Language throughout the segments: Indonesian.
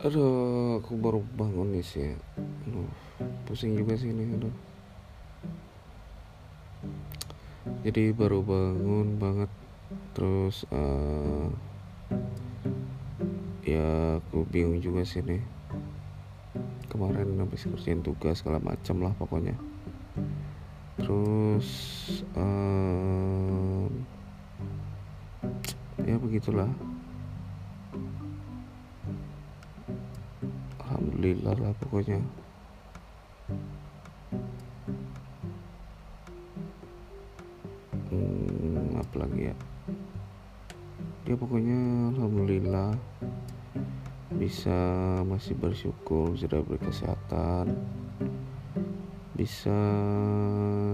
Aduh, aku baru bangun nih sih. Aduh, pusing juga sih ini. Aduh. Jadi baru bangun banget. Terus uh, ya aku bingung juga sih nih. Kemarin habis kerjain tugas segala macam lah pokoknya. Terus uh, ya begitulah. Alhamdulillah lah pokoknya. Hmm, apa lagi ya? Ya pokoknya alhamdulillah bisa masih bersyukur sudah berkesehatan bisa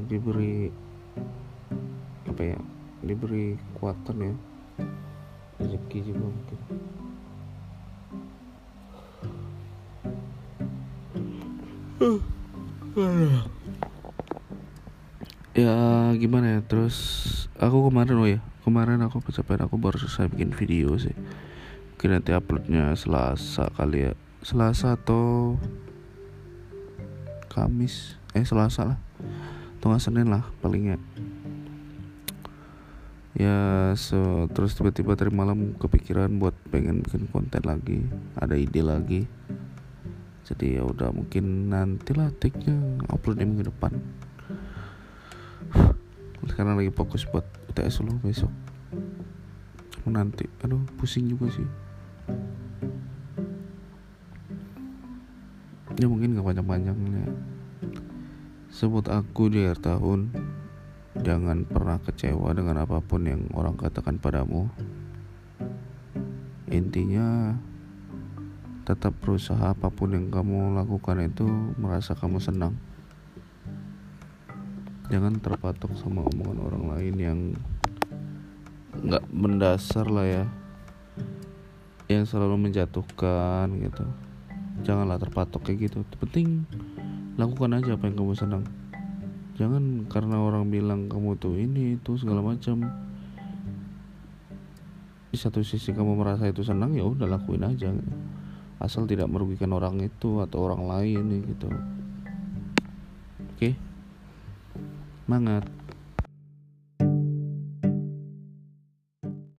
diberi apa ya diberi kekuatan ya. Rezeki juga mungkin ya gimana ya? Terus aku kemarin oh ya kemarin aku kecapean aku baru selesai bikin video sih. Mungkin nanti uploadnya selasa kali ya. Selasa atau kamis? Eh selasa lah. Atau nggak senin lah palingnya ya. So, terus tiba-tiba dari malam kepikiran buat pengen bikin konten lagi ada ide lagi jadi ya udah mungkin nanti lah take-nya upload minggu depan. Sekarang lagi fokus buat UTS lo besok. Cuma nanti aduh pusing juga sih. Ya mungkin gak panjang-panjang ya sebut aku di akhir tahun jangan pernah kecewa dengan apa pun yang orang katakan padamu. Intinya tetap berusaha apa pun yang kamu lakukan itu merasa kamu senang. Jangan terpatok sama omongan orang lain yang nggak mendasar lah ya. Yang selalu menjatuhkan gitu. Janganlah terpatok kayak gitu. Penting lakukan aja apa yang kamu senang. Jangan karena orang bilang kamu tuh ini itu segala macam. Di satu sisi kamu merasa itu senang ya udah lakuin aja. gitu asal tidak merugikan orang itu atau orang lain gitu oke okay? semangat